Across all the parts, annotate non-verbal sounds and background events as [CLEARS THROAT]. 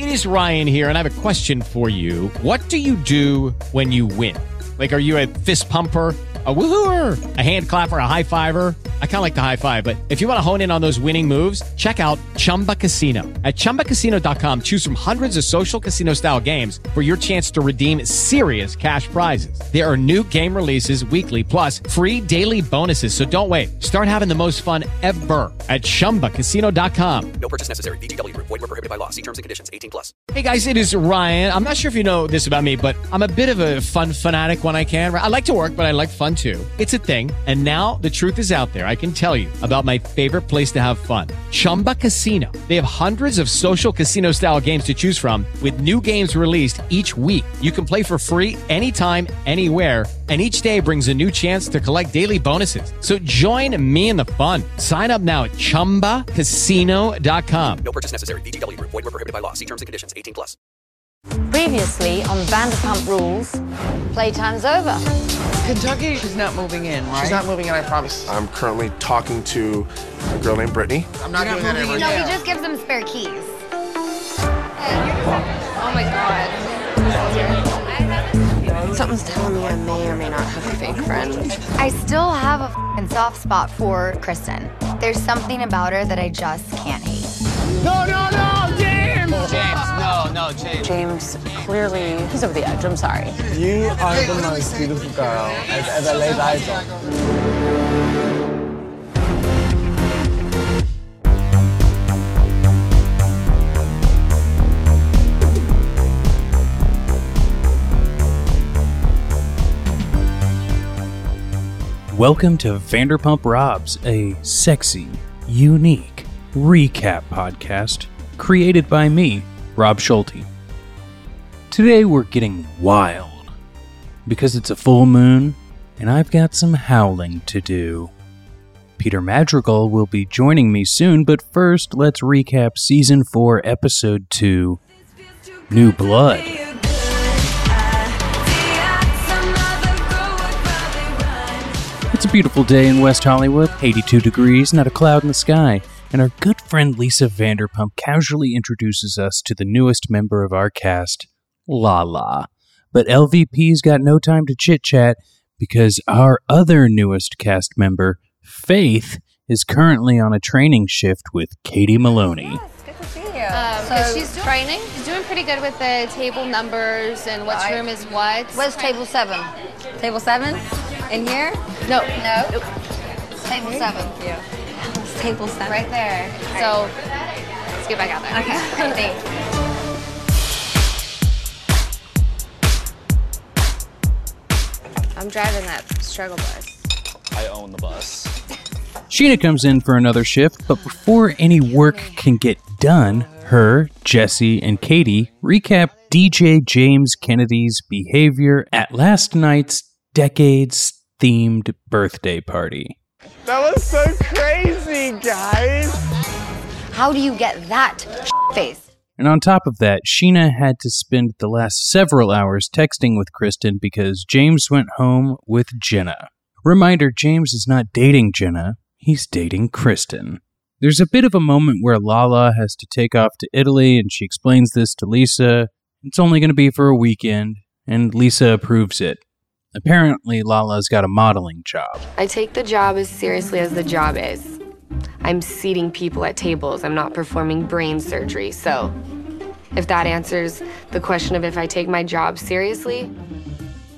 It is Ryan here, and I have a question for you. What do you do when you win? Like, are you a fist pumper? A woohooer, a hand clapper, a high fiver. I kind of like the high five, but if you want to hone in on those winning moves, check out Chumba Casino. At chumbacasino.com, choose from hundreds of social casino style games for your chance to redeem serious cash prizes. There are new game releases weekly, plus free daily bonuses. So don't wait. Start having the most fun ever at chumbacasino.com. No purchase necessary. Group. Void were prohibited by law. See terms and conditions. 18 plus. Hey guys, it is Ryan. I'm not sure if you know this about me, but I'm a bit of a fun fanatic when I can. I like to work, but I like fun too. It's a thing. And now the truth is out there. I can tell you about my favorite place to have fun Chumba Casino. They have hundreds of social casino style games to choose from, with new games released each week. You can play for free anytime, anywhere. And each day brings a new chance to collect daily bonuses. So join me in the fun. Sign up now at chumbacasino.com. No purchase necessary. Group. Void prohibited by law. See terms and conditions. 18 plus. Previously on Vanderpump Rules, playtime's over. Kentucky she's not moving in, right? She's not moving in, I promise. I'm currently talking to a girl named Brittany. I'm not doing that ever No, he just gives them spare keys. Oh my god. Something's telling me I may or may not have a fake friend. I still have a fing soft spot for Kristen. There's something about her that I just can't hate. James, clearly, he's over the edge. I'm sorry. You are the most beautiful girl I've ever laid eyes on. Welcome to Vanderpump Robs, a sexy, unique recap podcast created by me, Rob Schulte. Today we're getting wild because it's a full moon and I've got some howling to do. Peter Madrigal will be joining me soon, but first let's recap Season 4, Episode 2 New Blood. It's a beautiful day in West Hollywood, 82 degrees, not a cloud in the sky, and our good friend Lisa Vanderpump casually introduces us to the newest member of our cast, Lala. But LVP's got no time to chit chat because our other newest cast member, Faith, is currently on a training shift with Katie Maloney. Yes, good to see Um, so she's training. She's doing pretty good with the table numbers and which room is what. Where's table seven? Table seven? In here? No, No. Table seven. Table seven. right there. So let's get back out there. Okay. [LAUGHS] Thanks. I'm driving that struggle bus. I own the bus. Scheana comes in for another shift, but before any work can get done, her, Jesse, and Katie recap DJ James Kennedy's behavior at last night's decades themed birthday party. That was so crazy, guys. How do you get that [LAUGHS] face? And on top of that, Scheana had to spend the last several hours texting with Kristen because James went home with Jenna. Reminder James is not dating Jenna, he's dating Kristen. There's a bit of a moment where Lala has to take off to Italy, and she explains this to Lisa. It's only going to be for a weekend, and Lisa approves it. Apparently, Lala's got a modeling job. I take the job as seriously as the job is. I'm seating people at tables. I'm not performing brain surgery. So, if that answers the question of if I take my job seriously,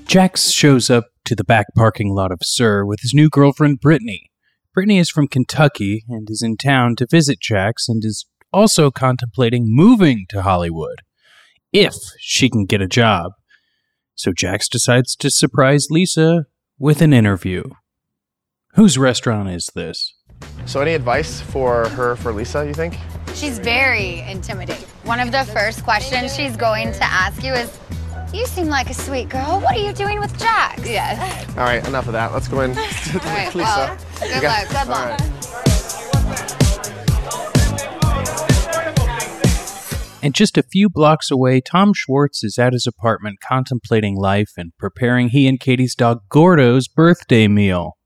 Jax shows up to the back parking lot of SUR with his new girlfriend, Brittany. Brittany is from Kentucky and is in town to visit Jax and is also contemplating moving to Hollywood if she can get a job. So Jax decides to surprise Lisa with an interview. Whose restaurant is this? So, any advice for her, for Lisa, you think? She's very intimidating. One of the first questions she's going to ask you is, You seem like a sweet girl. What are you doing with Jax? Yes. All right, enough of that. Let's go in. [LAUGHS] All right. [LAUGHS] Lisa. Well, good luck. Good All luck. And just a few blocks away, Tom Schwartz is at his apartment contemplating life and preparing he and Katie's dog Gordo's birthday meal.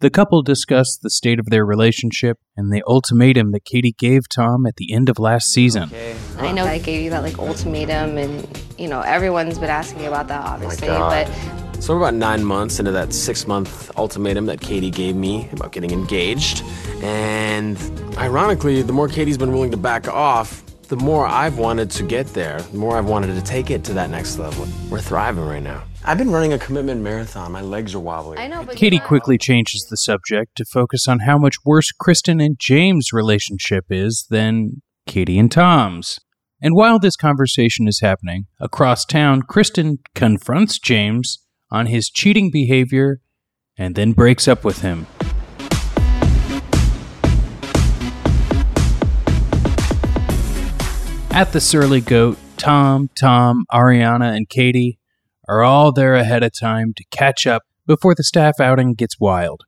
The couple discuss the state of their relationship and the ultimatum that Katie gave Tom at the end of last season. Okay, I know I gave you that like ultimatum, and you know everyone's been asking me about that, oh obviously. God. but So we're about nine months into that six month ultimatum that Katie gave me about getting engaged. And ironically, the more Katie's been willing to back off, the more I've wanted to get there, the more I've wanted to take it to that next level. We're thriving right now. I've been running a commitment marathon. My legs are wobbly. I know, but Katie quickly changes the subject to focus on how much worse Kristen and James' relationship is than Katie and Tom's. And while this conversation is happening, across town, Kristen confronts James on his cheating behavior and then breaks up with him. At the Surly Goat, Tom, Tom, Ariana, and Katie are all there ahead of time to catch up before the staff outing gets wild.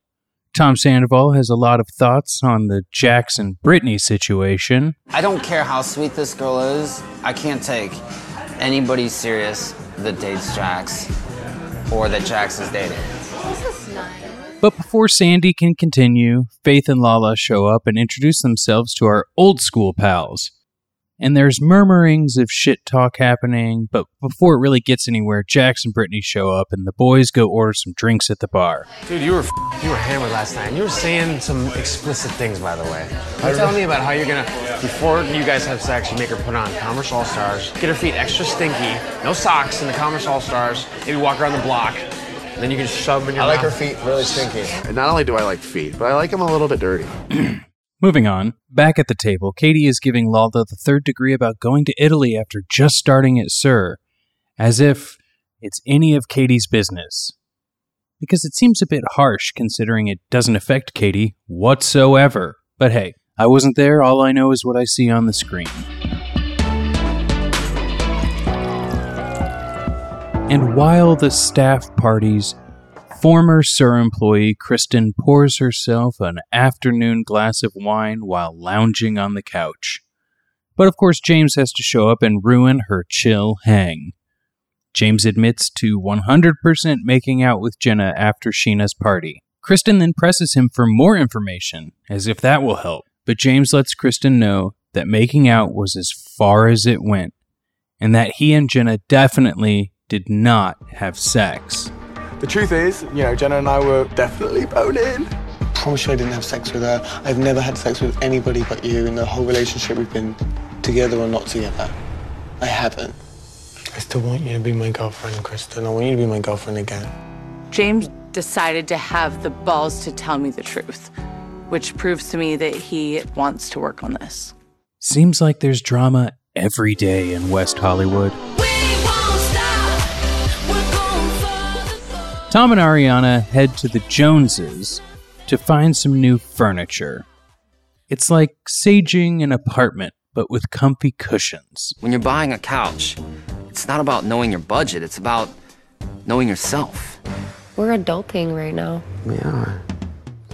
Tom Sandoval has a lot of thoughts on the Jax and Brittany situation. I don't care how sweet this girl is. I can't take anybody serious that dates Jax or that Jax is dating. But before Sandy can continue, Faith and Lala show up and introduce themselves to our old school pals. And there's murmurings of shit talk happening, but before it really gets anywhere, Jax and Brittany show up and the boys go order some drinks at the bar. Dude, you were f- you were hammered last night, and you were saying some explicit things, by the way. You were telling me about how you're gonna, before you guys have sex, you make her put on Converse All Stars, get her feet extra stinky, no socks in the Converse All Stars, maybe walk around the block, and then you can shove them in your I like her feet really stinky. And not only do I like feet, but I like them a little bit dirty. [CLEARS THROAT] Moving on, back at the table, Katie is giving Lala the third degree about going to Italy after just starting at SUR, as if it's any of Katie's business. Because it seems a bit harsh considering it doesn't affect Katie whatsoever. But hey, I wasn't there, all I know is what I see on the screen. And while the staff parties, former SUR employee Kristen pours herself an afternoon glass of wine while lounging on the couch. But of course, James has to show up and ruin her chill hang. James admits to 100% making out with Jenna after Scheana's party. Kristen then presses him for more information, as if that will help. But James lets Kristen know that making out was as far as it went, and that he and Jenna definitely did not have sex. The truth is, you know, Jenna and I were definitely boning. I promise you I didn't have sex with her. I've never had sex with anybody but you in the whole relationship we've been together or not together. I haven't. I still want you to be my girlfriend, Kristen. I want you to be my girlfriend again. James decided to have the balls to tell me the truth, which proves to me that he wants to work on this. Seems like there's drama every day in West Hollywood. Tom and Ariana head to the Joneses to find some new furniture. It's like saging an apartment, but with comfy cushions. When you're buying a couch, it's not about knowing your budget, it's about knowing yourself. we're adulting right now. We are.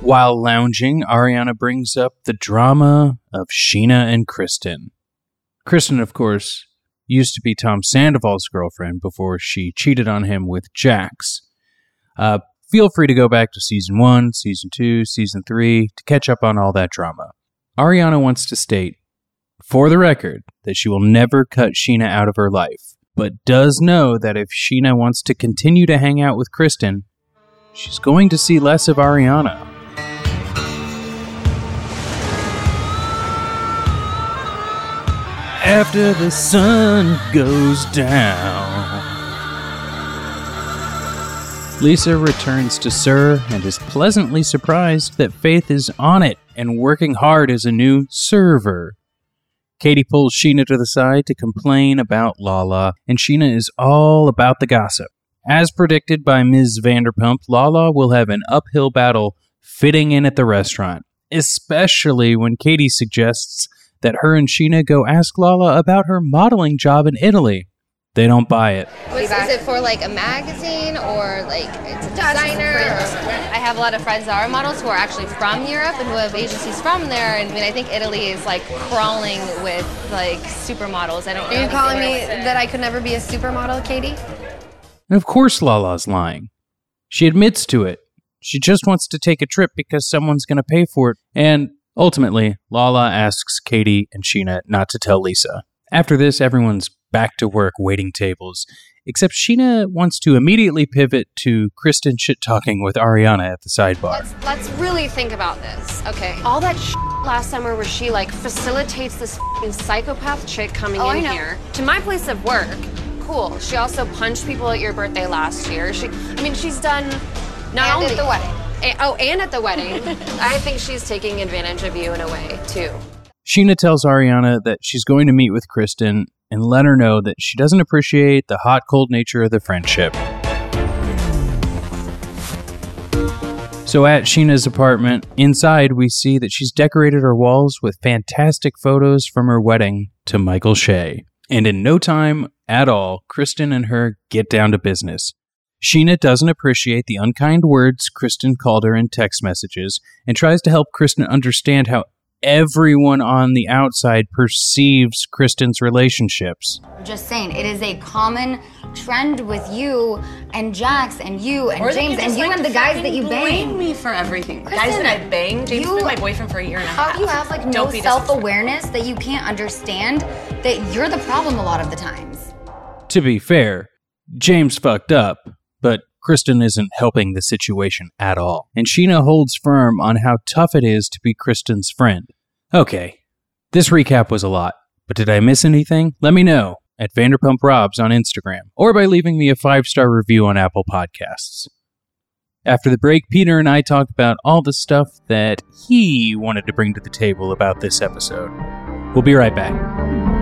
While lounging, Ariana brings up the drama of Scheana and Kristen. Kristen, of course, used to be Tom Sandoval's girlfriend before she cheated on him with Jax. Uh, feel free to go back to season one, season two, season three to catch up on all that drama. Ariana wants to state, for the record, that she will never cut Scheana out of her life, but does know that if Scheana wants to continue to hang out with Kristen, she's going to see less of Ariana. After the sun goes down. Lisa returns to SUR and is pleasantly surprised that Faith is on it and working hard as a new server. Katie pulls Scheana to the side to complain about Lala, and Scheana is all about the gossip. As predicted by Ms. Vanderpump, Lala will have an uphill battle fitting in at the restaurant, especially when Katie suggests that her and Scheana go ask Lala about her modeling job in Italy. They don't buy it. Was, is it for like a magazine or like it's a designer? I have a lot of friends that are models who are actually from Europe and who have agencies from there. And I mean, I think Italy is like crawling with like supermodels. I don't. Are you calling me that I could never be a supermodel, Katie? And of course, Lala's lying. She admits to it. She just wants to take a trip because someone's going to pay for it. And ultimately, Lala asks Katie and Scheana not to tell Lisa. After this, everyone's back to work waiting tables, except Scheana wants to immediately pivot to Kristen shit talking with Ariana at the sidebar. Let's let's really think about this. Okay. All that sh- last summer where she like facilitates this fing psychopath chick coming Oh, in here to my place of work. Cool. She also punched people at your birthday last year. She I mean she's done not And only at the wedding. A- oh, and at the wedding. [LAUGHS] I think she's taking advantage of you in a way too. Scheana tells Ariana that she's going to meet with Kristen and let her know that she doesn't appreciate the hot cold nature of the friendship. So at Scheana's apartment, inside we see that she's decorated her walls with fantastic photos from her wedding to Michael Shay. And in no time at all, Kristen and her get down to business. Scheana doesn't appreciate the unkind words Kristen called her in text messages and tries to help Kristen understand how everyone on the outside perceives Kristen's relationships. I'm just saying, it is a common trend with you and Jax and you and Or James you and you like and the guys that you fucking bang. blame me for everything. Kristen, Guys that I bang. James has been my boyfriend for a year and a half. How do you have like no self-awareness that you can't understand that you're the problem a lot of the times? To be fair, James fucked up, but Kristen isn't helping the situation at all. And Scheana holds firm on how tough it is to be Kristen's friend. Okay, this recap was a lot, but did I miss anything? Let me know at Vanderpump Robs on Instagram or by leaving me a five star review on Apple Podcasts. After the break, Peter and I talked about all the stuff that he wanted to bring to the table about this episode. We'll be right back.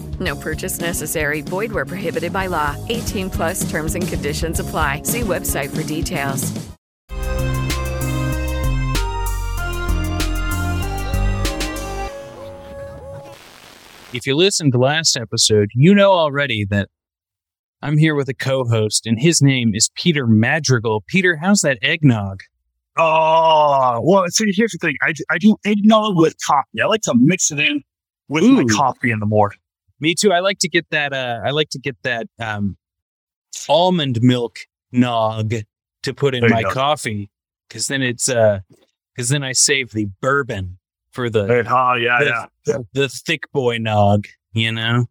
No purchase necessary. Void where prohibited by law. 18 plus terms and conditions apply. See website for details. If you listened to last episode, you know already that I'm here with a co host, and his name is Peter Madrigal. Peter, how's that eggnog? Oh, well, so here's the thing. I, I do eggnog with coffee. I like to mix it in with my coffee in the morning. Me too. I like to get that. Uh, I like to get that um, almond milk nog to put in my go. coffee because then it's because then I save the bourbon for the oh yeah the, yeah the, the thick boy nog. You know.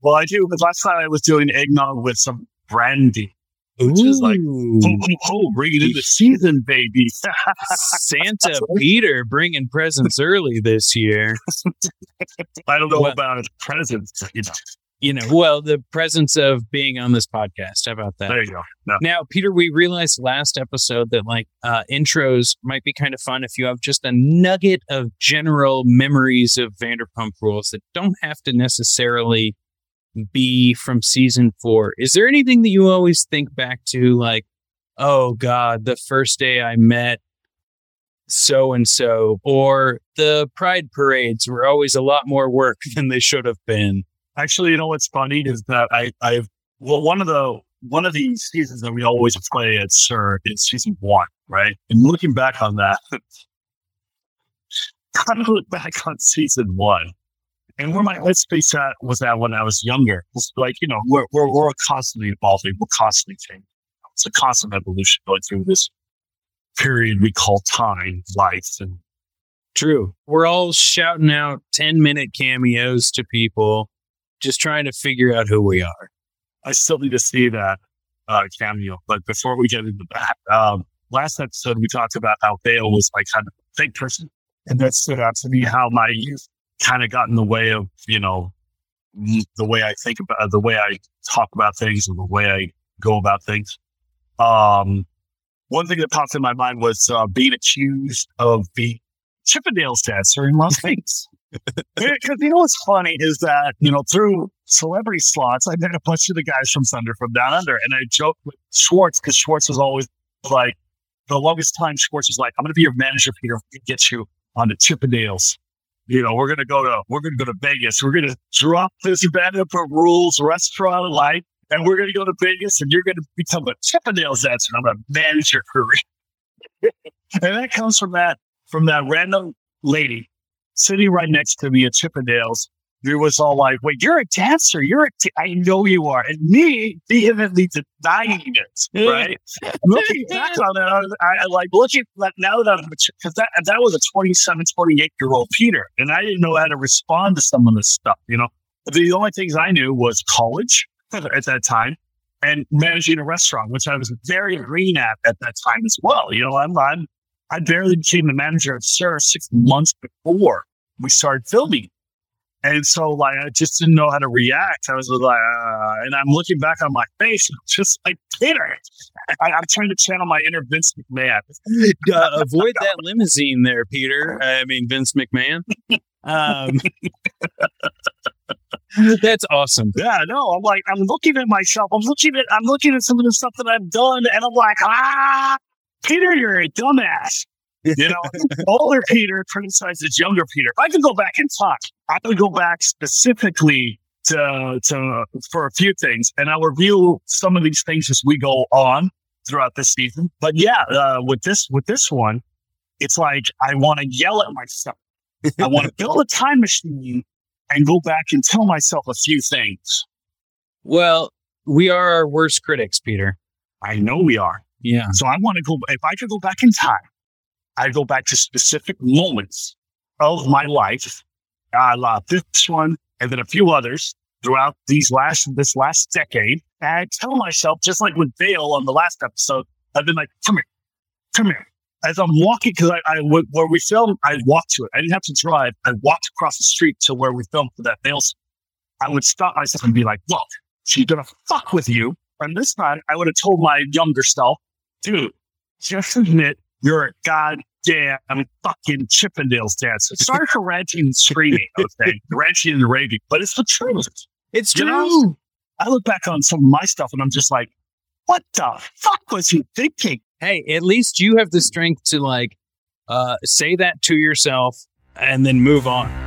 Well, I do, but last time I was doing eggnog with some brandy, which is like, oh, oh, oh, bring it into season, baby. [LAUGHS] Santa [LAUGHS] Peter bringing presents early this year. [LAUGHS] I don't know Well- about presents, you know. You know, well, the presence of being on this podcast. How about that? There you go. No. Now, Peter, we realized last episode that like uh, intros might be kind of fun if you have just a nugget of general memories of Vanderpump Rules that don't have to necessarily be from season four. Is there anything that you always think back to, like, oh God, the first day I met so and so, or the pride parades were always a lot more work [LAUGHS] than they should have been? Actually, you know what's funny is that I, I've well, one of the one of the seasons that we always play at SUR is season one, right? And looking back on that, [LAUGHS] kind of look back on season one, and where my headspace at was at when I was younger. It's like you know, we're we're, we're constantly evolving, we're constantly changing. It's a constant evolution going through this period we call time, life, and True. We're all shouting out 10 minute cameos to people, just trying to figure out who we are. I still need to see that uh, cameo. But before we get into that, um, last episode we talked about how Dale was like kind of a fake person, and that stood out to me. How my youth kind of got in the way of you know the way I think about the way I talk about things and the way I go about things. Um, one thing that popped in my mind was uh, being accused of being Chippendales dancer in Las Vegas. [LAUGHS] Because you know what's funny is that you know through celebrity slots, I met a bunch of the guys from Thunder from Down Under, and I joked with Schwartz because Schwartz was always like the longest time. Schwartz was like, "I'm going to be your manager, Peter. Get you on the Chippendales. You know, we're going to go to we're going to go to Vegas. We're going to drop this Vanderpump Rules restaurant life, and we're going to go to Vegas, and you're going to become a Chippendales dancer. I'm going to manage your career." [LAUGHS] and that comes from that from that random lady sitting right next to me at Chippendales, who was all like, "Wait, you're a dancer? You're a t- I know you are." And me vehemently denying it. Right? [LAUGHS] looking back on that, I, I, I like looking like now that I'm because that that was a 27, 28 year old Peter, and I didn't know how to respond to some of this stuff. You know, the only things I knew was college at that time. And managing a restaurant, which I was very green at at that time as well. You know, I'm, I'm I barely became the manager of SUR six months before we started filming. And so, like, I just didn't know how to react. I was like, uh, and I'm looking back on my face, just like Peter. I, I'm trying to channel my inner Vince McMahon. [LAUGHS] uh, [LAUGHS] avoid that limousine there, Peter. I mean, Vince McMahon. Um, [LAUGHS] that's awesome. Yeah, no, I'm like, I'm looking at myself. I'm looking at, I'm looking at some of the stuff that I've done, and I'm like, ah, Peter, you're a dumbass. You know, [LAUGHS] older Peter criticizes younger Peter. If I could go back in time, I would go back specifically to, to for a few things, and I'll review some of these things as we go on throughout this season. But yeah, uh, with this with this one, it's like I want to yell at myself. I want to [LAUGHS] build a time machine and go back and tell myself a few things. Well, we are our worst critics, Peter. I know we are. Yeah. So I want to go, if I could go back in time, I'd go back to specific moments of my life. I love this one and then a few others throughout these last, this last decade. And I tell myself, just like with Dale on the last episode, I've been like, come here, come here. As I'm walking, because I, I, where we filmed, I walked to it. I didn't have to drive. I walked across the street to where we filmed for that Dale. I would stop myself and be like, look, she's to fuck with you. And this time I would have told my younger self, dude, just admit you're a goddamn fucking Chippendales dancer. Sorry for ranting and screaming, okay? [LAUGHS] ranting and raving, but it's the truth. It's You true. know? I look back on some of my stuff and I'm just like, what the fuck was he thinking? Hey, at least you have the strength to like uh, say that to yourself and then move on.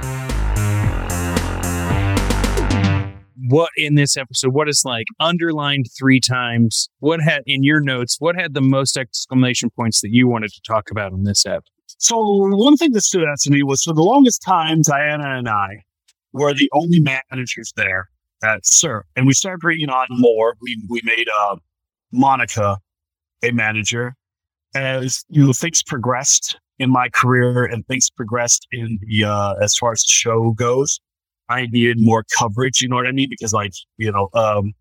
What in this episode? What is like underlined three times? What had in your notes? What had the most exclamation points that you wanted to talk about in this episode? So one thing that stood out to me was for the longest time, Diana and I were the only managers there at SUR, and we started bringing on more. We we made uh, Monica a manager as you know things progressed in my career and things progressed in the uh, as far as the show goes. I needed more coverage. You know what I mean? Because like you know, um,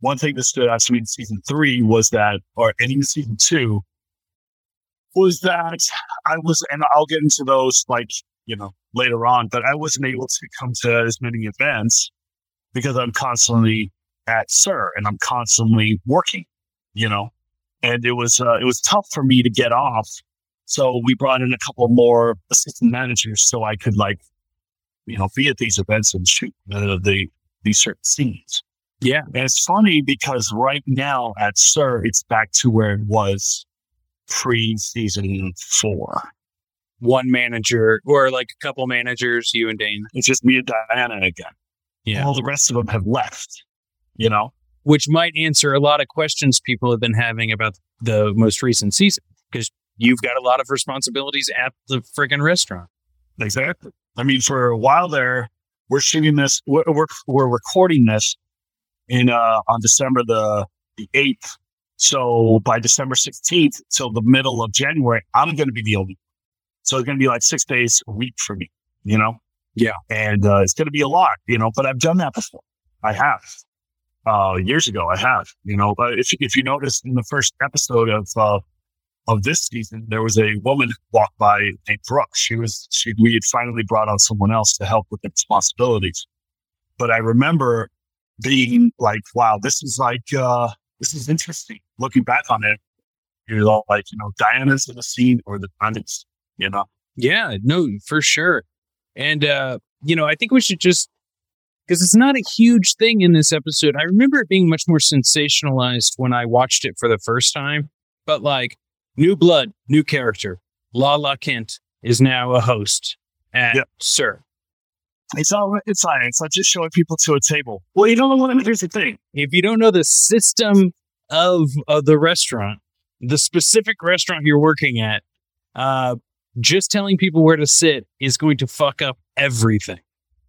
one thing that stood out to me in season three was that, or and even season two, was that I was, and I'll get into those like, you know, later on, but I wasn't able to come to as many events because I'm constantly at SUR and I'm constantly working, you know, and it was, uh, it was tough for me to get off. So we brought in a couple more assistant managers so I could like, you know, be at these events and shoot uh, the, these certain scenes. Yeah. And it's funny because right now at SUR, it's back to where it was pre season four. One manager or like a couple managers, you and Dane. It's just me and Diana again. Yeah. All the rest of them have left, you know? Which might answer a lot of questions people have been having about the most recent season because you've got a lot of responsibilities at the friggin' restaurant. Exactly. I mean, for a while there, we're shooting this, we're, we're, we're recording this in, uh, on December the, the 8th. So by December 16th till the middle of January, I'm going to be the only. So it's going to be like six days a week for me, you know? Yeah. And, uh, it's going to be a lot, you know, but I've done that before. I have. Uh, years ago, I have, you know, but if, if you notice in the first episode of, uh, of this season, there was a woman who walked by named Brooke. She was, she, we had finally brought on someone else to help with the responsibilities. But I remember being like, wow, this is like, uh, this is interesting. Looking back on it, you're all like, you know, Diana's in the scene or the Diana's, you know? Yeah, no, for sure. And, uh, you know, I think we should just, because it's not a huge thing in this episode. I remember it being much more sensationalized when I watched it for the first time. But like, new blood, new character. Lala Kent is now a host at SUR. It's all it's fine. It's like just showing people to a table. Well, you don't know what here's the thing. If you don't know the system of, of the restaurant, the specific restaurant you're working at, uh, just telling people where to sit is going to fuck up everything.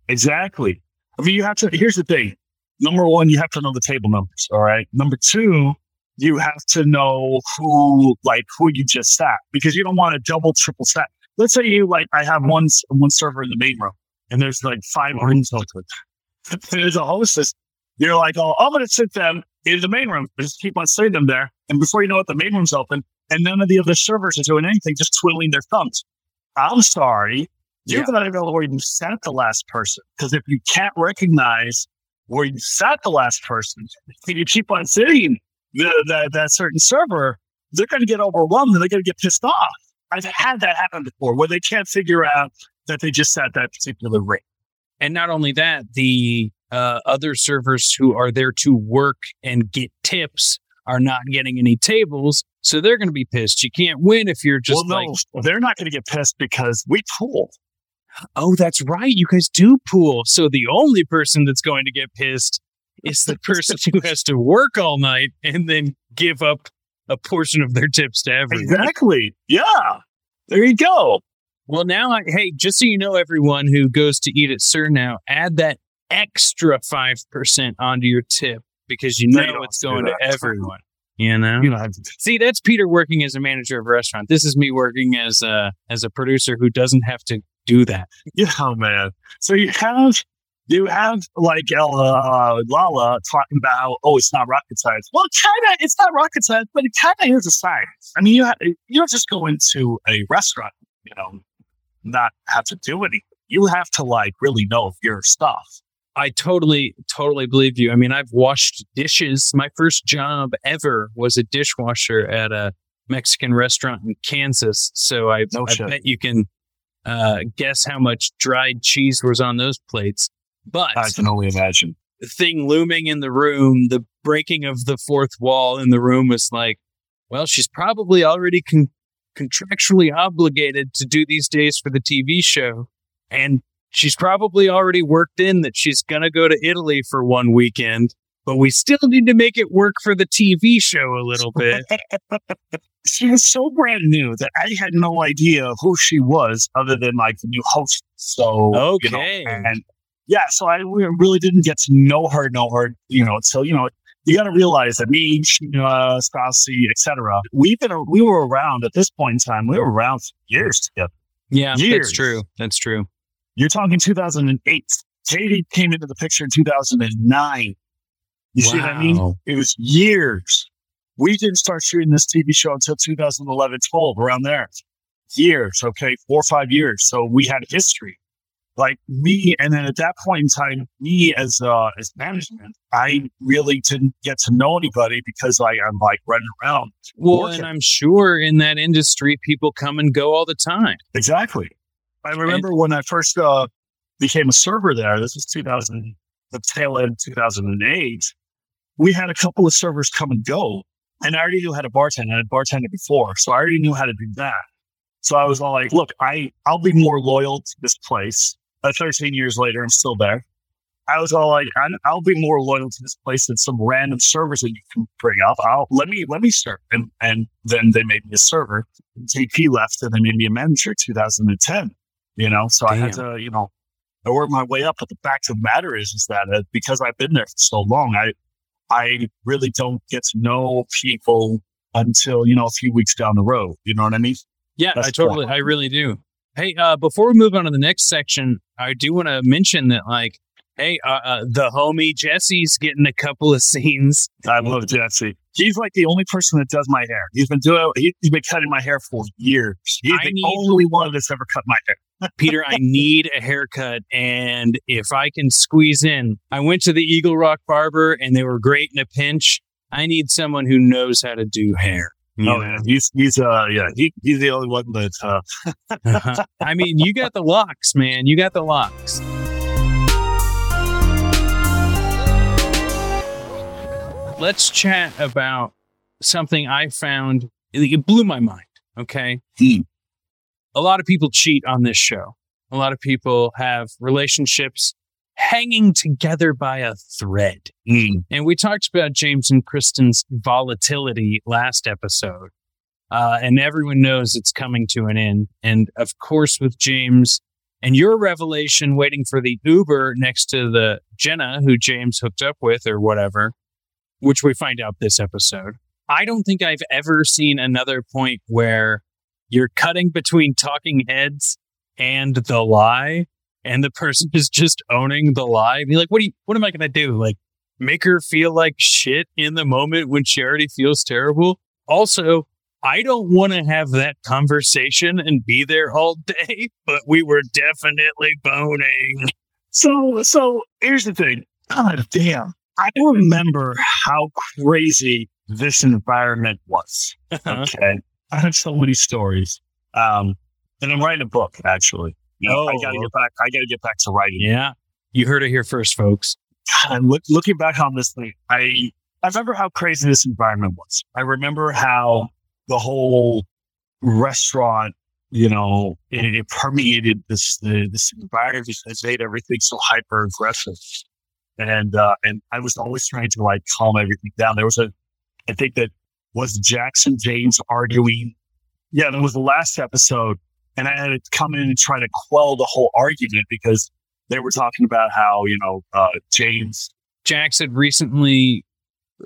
Exactly. I mean, you have to. Here's the thing. Number one, you have to know the table numbers. All right. Number two, you have to know who, like, who you just sat because you don't want to double, triple sat. Let's say you like, I have one one server in the main room, and there's like five rooms open. [LAUGHS] there's a hostess. You're like, oh, I'm gonna sit them in the main room. Just keep on sitting them there, and before you know it, the main room's open, and none of the other servers are doing anything, just twiddling their thumbs. I'm sorry. You're Yeah. not even know where you sat the last person. Because if you can't recognize where you sat the last person, and [LAUGHS] you keep on sitting the, that, that certain server, they're going to get overwhelmed and they're going to get pissed off. I've had that happen before where they can't figure out that they just sat that particular rate. And not only that, the uh, other servers who are there to work and get tips are not getting any tables. So they're going to be pissed. You can't win if you're just well, no, like, they're not going to get pissed because we pool. oh, that's right. You guys do pool. So the only person that's going to get pissed is the person who has to work all night and then give up a portion of their tips to everyone. Exactly. Yeah. There you go. Well, now, I, hey, just so you know, everyone who goes to eat at SUR now, add that extra 5% onto your tip because you No, know don't it's going to everyone. You know? You have to. See, that's Peter working as a manager of a restaurant. This is me working as a as a producer who doesn't have to do that. Yeah, man. So you have you have like uh, Lala talking about, oh, it's not rocket science. Well, kind of, it's not rocket science, but it kind of is a science. I mean, you ha- you don't just go into a restaurant, you know, not have to do anything. You have to like really know your stuff. I totally, totally believe you. I mean, I've washed dishes. My first job ever was a dishwasher at a Mexican restaurant in Kansas. So I, No I bet you can uh, guess how much dried cheese was on those plates. But I can only imagine. the thing looming in the room, the breaking of the fourth wall in the room was like, well, she's probably already con- contractually obligated to do these days for the TV show. And she's probably already worked in that she's going to go to Italy for one weekend, but we still need to make it work for the TV show a little bit. [LAUGHS] she was so brand new that I had no idea who she was other than like the new host. So you know, Okay. and yeah, so I really didn't get to know her, know her, you know, until you know. You got to realize that me, uh, Stassi, etc. We've been we were around at this point in time. We were around for years together. yeah, Years. that's true. That's true. You're talking 2008. Katie came into the picture in 2009. You see what I mean? It was years. We didn't start shooting this TV show until 2011, 12, around there. Years, okay, four or five years. So we had history. Like me, and then at that point in time, me as uh, as management, I really didn't get to know anybody because I, I'm like running around. Well, working. and I'm sure in that industry, people come and go all the time. Exactly. I remember when I first uh, became a server there. This was 2000, the tail end of 2008. We had a couple of servers come and go, and I already knew how to bartend. I had bartended before, so I already knew how to do that. So I was all like, "Look, I I'll be more loyal to this place." Uh, 13 years later, I'm still there. I was all like, I, "I'll be more loyal to this place than some random servers that you can bring up." I'll let me let me serve, and and then they made me a server. JP left, and they made me a manager. 2010 you know so i had to you know i worked my way up but the fact of the matter is is that uh, because i've been there for so long i i really don't get to know people until you know a few weeks down the road you know what i mean Yeah, That's I totally. I really do. Hey, uh, before we move on to the next section, I do want to mention that, like, hey, uh, uh, the homie Jesse's getting a couple of scenes. i love jesse he's like the only person that does my hair he's been doing he- he's been cutting my hair for years he's I the need- only one that's ever cut my hair [LAUGHS] Peter, I need a haircut, and if I can squeeze in, I went to the Eagle Rock barber, and they were great in a pinch. I need someone who knows how to do hair. You Oh know? man, he's he's uh yeah he, he's the only one that uh [LAUGHS] I mean, you got the locks, man. You got the locks. Let's chat about something I found. It blew my mind. Okay. A lot of people cheat on this show. A lot of people have relationships hanging together by a thread. And we talked about James and Kristen's volatility last episode. Uh, and everyone knows it's coming to an end. And of course, with James and your revelation waiting for the Uber next to the Jenna who James hooked up with or whatever, which we find out this episode. I don't think I've ever seen another point where you're cutting between talking heads and the lie, and the person [LAUGHS] is just owning the lie. Be like, what do you, what am I gonna do? Like make her feel like shit in the moment when she already feels terrible? Also, I don't want to have that conversation and be there all [LAUGHS] day, but we were definitely boning. So, so here's the thing. God damn. I don't remember how crazy this environment was. Okay. I have so many stories. Um, and I'm writing a book, actually. Know, I Oh. gotta get back. I gotta get back to writing. Yeah. You heard it here first, folks. God, look, looking back on this thing, I I remember how crazy this environment was. I remember how the whole restaurant, you know, it, it permeated this the, this environment. It made everything so hyper aggressive, and uh, and I was always trying to like calm everything down. There was a, I think that was Jax and James arguing. Yeah, that was the last episode, and I had to come in and try to quell the whole argument because they were talking about how you know uh, James Jax had recently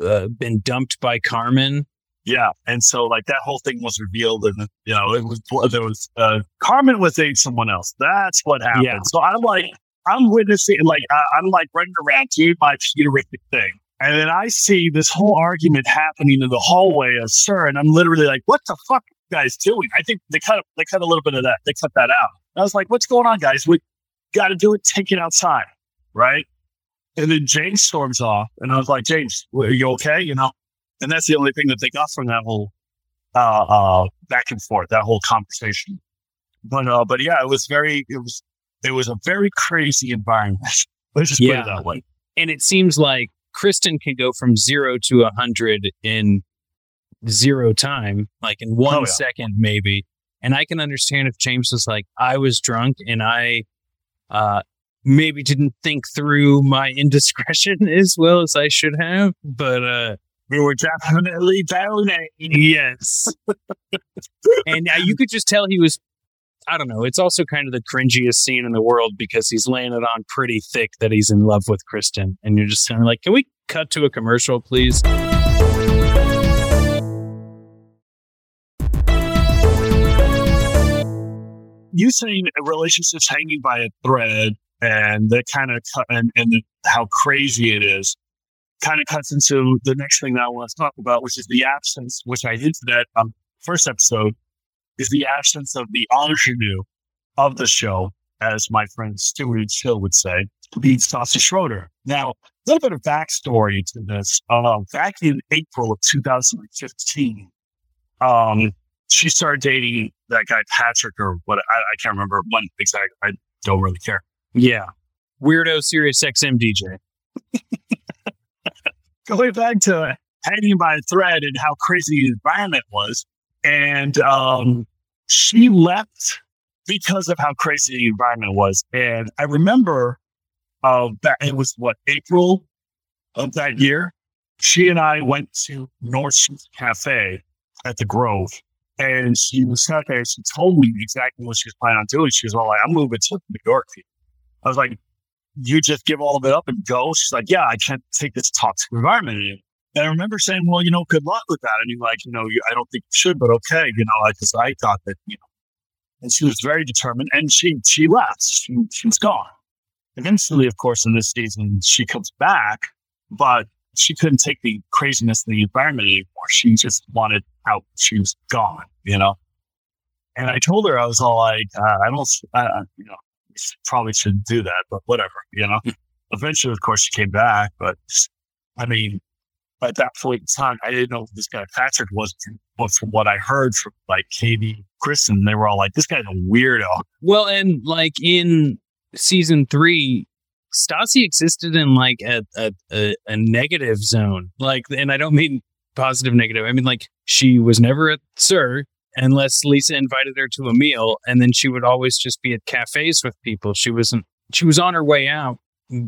uh, been dumped by Carmen. Yeah, and so like that whole thing was revealed, and you know it was there was uh, Carmen was dating someone else. That's what happened. Yeah. So I'm like I'm witnessing like I, I'm like running around doing my Peterific thing, and then I see this whole argument happening in the hallway of SUR, and I'm literally like, what the fuck guys doing? I think they cut they cut a little bit of that. They cut that out. I was like, what's going on, guys? We got to do it. Take it outside, right? And then James storms off, and I was like, James, are you okay? You know, and that's the only thing that they got from that whole uh, uh, back and forth, that whole conversation. But uh, but yeah, it was very it was it was a very crazy environment. [LAUGHS] Let's just put it that way. And it seems like Kristen can go from zero to a hundred in zero time, like in one Oh, yeah. second, maybe. And I can understand if James was like, I was drunk and I uh, maybe didn't think through my [LAUGHS] indiscretion as well as I should have. But uh, we were definitely boning. Yes. and uh, you could just tell he was. I don't know. It's also kind of the cringiest scene in the world because he's laying it on pretty thick that he's in love with Kristen. And you're just kind of like, can we cut to a commercial, please? You saying relationships hanging by a thread and that kind of cut and, and how crazy it is kind of cuts into the next thing that I want to talk about, which is the absence, which I hinted at on first episode, is the absence of the ingenue of the show, as my friend Stuart Chill would say, being Stassi Schroeder. Now, a little bit of backstory to this. Uh, back in April of 2015, um, she started dating that guy Patrick or what I, I can't remember when exactly. I don't really care. Yeah. Weirdo Sirius XM DJ. [LAUGHS] Going back to hanging by a thread and how crazy the environment was, and um, she left because of how crazy the environment was. And I remember uh, that it was what April of that year. She and I went to North Cafe at the Grove, and she was sat there. She told me exactly what she was planning on doing. She was all like, "I'm moving to New York." I was like, "You just give all of it up and go?" She's like, "Yeah, I can't take this toxic environment anymore." And I remember saying, "Well, you know, good luck with that." And you're like, "You know, you, I don't think you should, but okay." You know, because I thought that, you know, and she was very determined, and she she left. She she was gone. Eventually, of course, in this season, she comes back, but she couldn't take the craziness of the environment anymore. She just wanted out. She was gone, you know. And I told her, I was all like, uh, I don't, uh, you know, probably shouldn't do that, but whatever, you know. Eventually, of course, she came back, but I mean, at that point in time, I didn't know who this guy Patrick was, but from what I heard from like Katie, Kristen, they were all like, "This guy's a weirdo." Well, and like in season three, Stassi existed in like a, a, a, a negative zone. Like, and I don't mean positive negative. I mean like she was never at SUR unless Lisa invited her to a meal, and then she would always just be at cafes with people. She wasn't. She was on her way out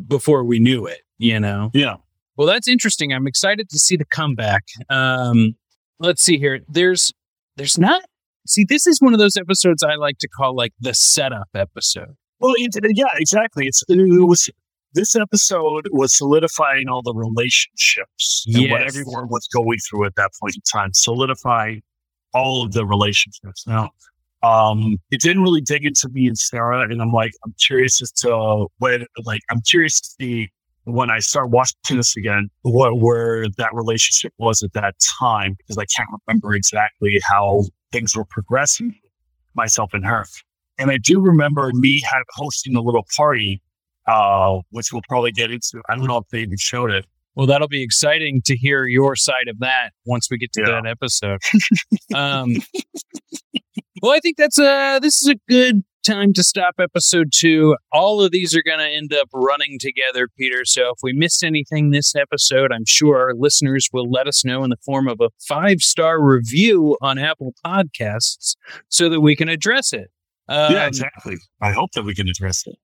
before we knew it. You know. Yeah. Well, that's interesting. I'm excited to see the comeback. Um, let's see here. There's there's not. See, this is one of those episodes I like to call like the setup episode. Well, it, yeah, exactly. It's it was this episode was solidifying all the relationships and what everyone was going through at that point in time, solidifying all of the relationships. Now, um, it didn't really dig into me and Sarah, and I'm like, I'm curious as to when, like, I'm curious to see when I start watching this again, what where that relationship was at that time, because I can't remember exactly how things were progressing, myself and her. And I do remember me had, hosting a little party, uh, which we'll probably get into. I don't know if they even showed it. Well, that'll be exciting to hear your side of that once we get to that episode. [LAUGHS] um, well, I think that's a this is a good time to stop episode two. All of these are going to end up running together, Peter. So if we missed anything this episode, I'm sure our listeners will let us know in the form of a five star review on Apple Podcasts so that we can address it. Yeah, Um, exactly. I hope that we can address it.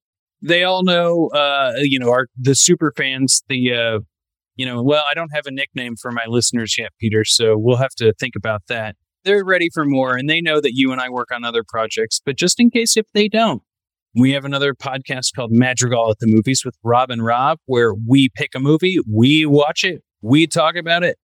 they all know uh you know our the super fans the uh you know well i don't have a nickname for my listeners yet peter so we'll have to think about that they're ready for more and they know that you and i work on other projects but just in case if they don't we have another podcast called madrigal at the movies with rob and rob where we pick a movie we watch it we talk about it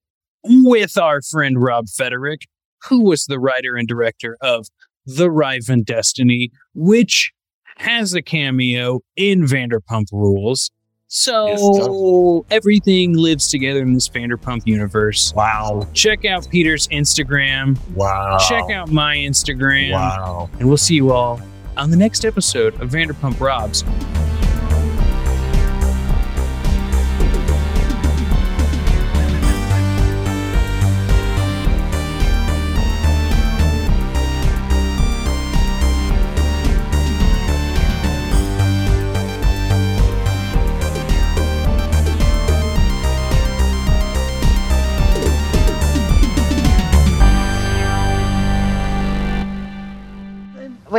with our friend rob federick who was the writer and director of the riven destiny which has a cameo in Vanderpump Rules. So everything lives together in this Vanderpump universe. Wow. Check out Peter's Instagram. Wow. Check out my Instagram. Wow. And we'll see you all on the next episode of Vanderpump Robs.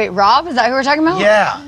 Wait, Rob? Is that who we're talking about? Yeah.